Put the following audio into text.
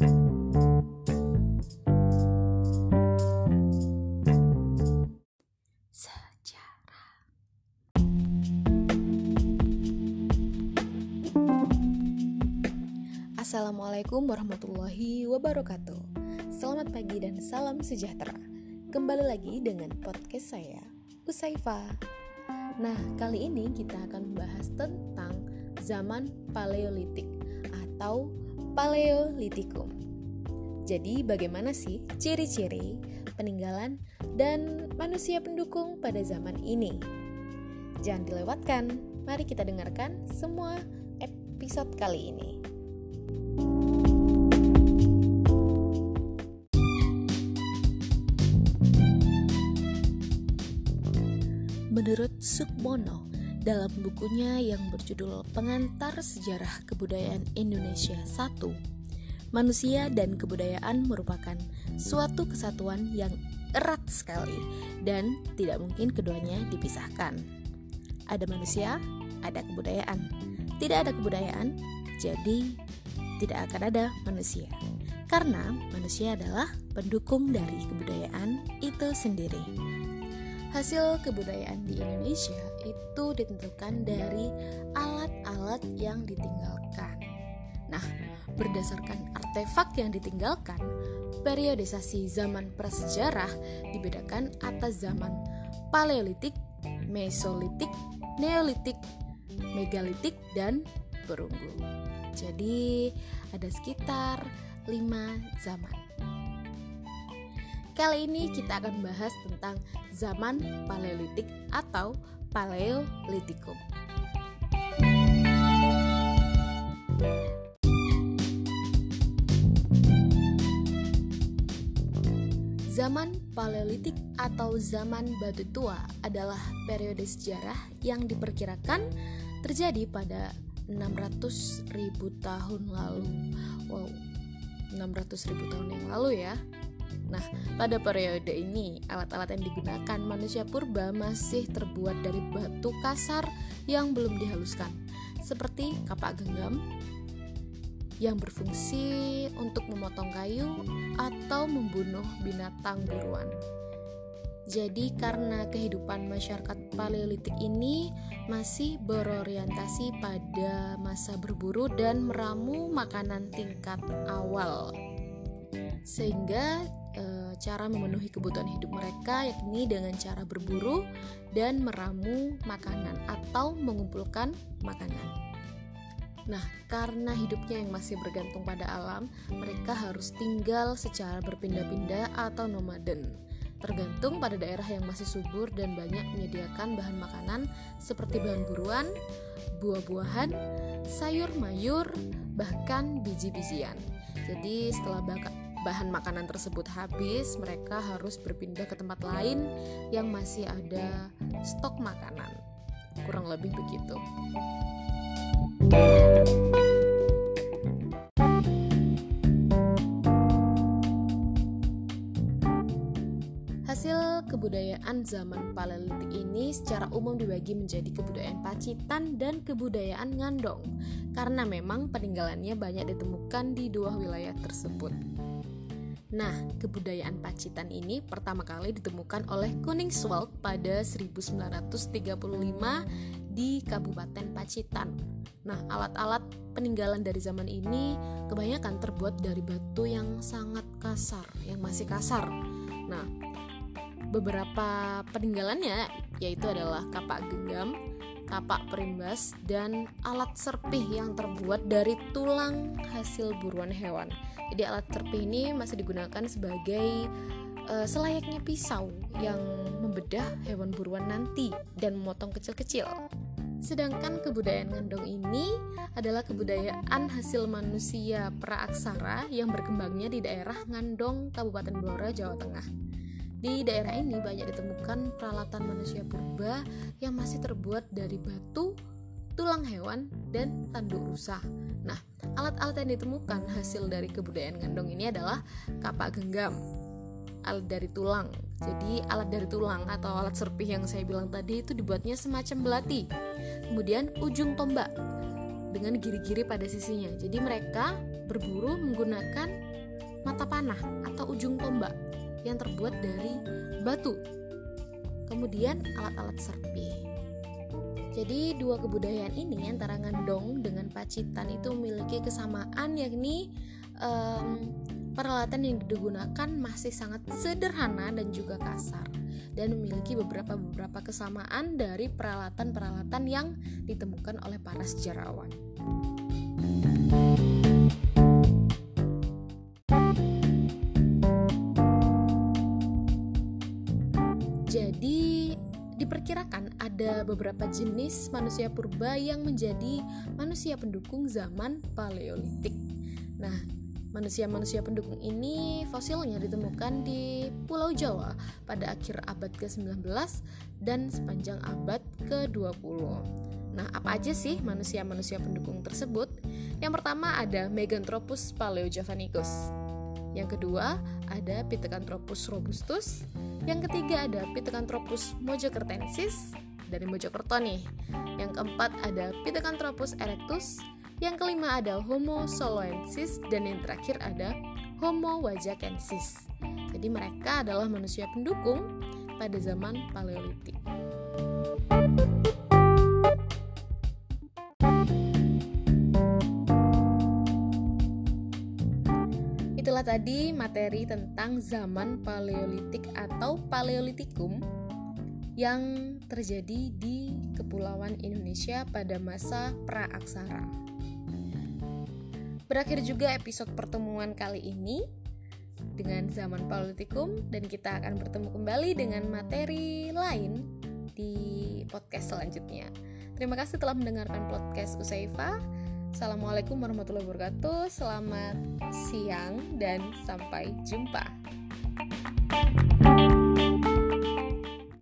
Assalamualaikum warahmatullahi wabarakatuh. Selamat pagi dan salam sejahtera. Kembali lagi dengan podcast saya, Usaifa. Nah, kali ini kita akan membahas tentang zaman Paleolitik atau Paleolitikum. Jadi, bagaimana sih ciri-ciri peninggalan dan manusia pendukung pada zaman ini? Jangan dilewatkan. Mari kita dengarkan semua episode kali ini. Menurut Sukmono, dalam bukunya yang berjudul Pengantar Sejarah Kebudayaan Indonesia 1, manusia dan kebudayaan merupakan suatu kesatuan yang erat sekali dan tidak mungkin keduanya dipisahkan. Ada manusia, ada kebudayaan. Tidak ada kebudayaan, jadi tidak akan ada manusia. Karena manusia adalah pendukung dari kebudayaan itu sendiri. Hasil kebudayaan di Indonesia itu ditentukan dari alat-alat yang ditinggalkan. Nah, berdasarkan artefak yang ditinggalkan, periodisasi zaman prasejarah dibedakan atas zaman Paleolitik, Mesolitik, Neolitik, Megalitik, dan Perunggu. Jadi, ada sekitar 5 zaman. Kali ini kita akan bahas tentang zaman Paleolitik atau Paleolitikum. Zaman Paleolitik atau zaman batu tua adalah periode sejarah yang diperkirakan terjadi pada 600 ribu tahun lalu. Wow, 600 ribu tahun yang lalu ya. Nah, pada periode ini, alat-alat yang digunakan manusia purba masih terbuat dari batu kasar yang belum dihaluskan, seperti kapak genggam yang berfungsi untuk memotong kayu atau membunuh binatang buruan. Jadi, karena kehidupan masyarakat Paleolitik ini masih berorientasi pada masa berburu dan meramu makanan tingkat awal, sehingga e, cara memenuhi kebutuhan hidup mereka yakni dengan cara berburu dan meramu makanan atau mengumpulkan makanan. Nah, karena hidupnya yang masih bergantung pada alam, mereka harus tinggal secara berpindah-pindah atau nomaden. Tergantung pada daerah yang masih subur dan banyak menyediakan bahan makanan seperti bahan buruan, buah-buahan, sayur mayur, bahkan biji-bijian. Jadi, setelah bahan makanan tersebut habis, mereka harus berpindah ke tempat lain yang masih ada stok makanan. Kurang lebih begitu. Hasil kebudayaan zaman Paleolitik ini secara umum dibagi menjadi kebudayaan Pacitan dan kebudayaan Ngandong karena memang peninggalannya banyak ditemukan di dua wilayah tersebut. Nah, kebudayaan Pacitan ini pertama kali ditemukan oleh Koningswald pada 1935 di Kabupaten Pacitan. Nah, alat-alat peninggalan dari zaman ini kebanyakan terbuat dari batu yang sangat kasar, yang masih kasar. Nah, beberapa peninggalannya yaitu adalah kapak genggam, kapak perimbas, dan alat serpih yang terbuat dari tulang hasil buruan hewan. Jadi alat serpih ini masih digunakan sebagai uh, selayaknya pisau yang membedah hewan buruan nanti dan memotong kecil-kecil. Sedangkan kebudayaan Ngandong ini adalah kebudayaan hasil manusia praaksara yang berkembangnya di daerah Ngandong, Kabupaten Blora, Jawa Tengah. Di daerah ini banyak ditemukan peralatan manusia purba yang masih terbuat dari batu, tulang hewan, dan tanduk rusa. Nah, alat-alat yang ditemukan hasil dari kebudayaan Ngandong ini adalah kapak genggam, alat dari tulang. Jadi alat dari tulang atau alat serpih yang saya bilang tadi itu dibuatnya semacam belati. Kemudian ujung tombak dengan giri-giri pada sisinya. Jadi mereka berburu menggunakan mata panah atau ujung tombak yang terbuat dari batu. Kemudian alat-alat serpi. Jadi dua kebudayaan ini antara Ngandong dengan Pacitan itu memiliki kesamaan yakni um, peralatan yang digunakan masih sangat sederhana dan juga kasar dan memiliki beberapa beberapa kesamaan dari peralatan-peralatan yang ditemukan oleh para sejarawan. Jadi diperkirakan ada beberapa jenis manusia purba yang menjadi manusia pendukung zaman Paleolitik. Nah, manusia-manusia pendukung ini fosilnya ditemukan di Pulau Jawa pada akhir abad ke-19 dan sepanjang abad ke-20. Nah, apa aja sih manusia-manusia pendukung tersebut? Yang pertama ada Meganthropus paleojavanicus. Yang kedua ada Pithecanthropus robustus. Yang ketiga ada Pithecanthropus mojokertensis dari Mojokerto nih. Yang keempat ada Pithecanthropus erectus. Yang kelima ada Homo soloensis dan yang terakhir ada Homo wajakensis. Jadi mereka adalah manusia pendukung pada zaman Paleolitik. Itulah tadi materi tentang zaman Paleolitik atau Paleolitikum yang terjadi di Kepulauan Indonesia pada masa pra-aksara. Berakhir juga episode pertemuan kali ini dengan zaman Paleolitikum dan kita akan bertemu kembali dengan materi lain di podcast selanjutnya. Terima kasih telah mendengarkan podcast Usaifa. Assalamualaikum warahmatullahi wabarakatuh. Selamat siang dan sampai jumpa. thank you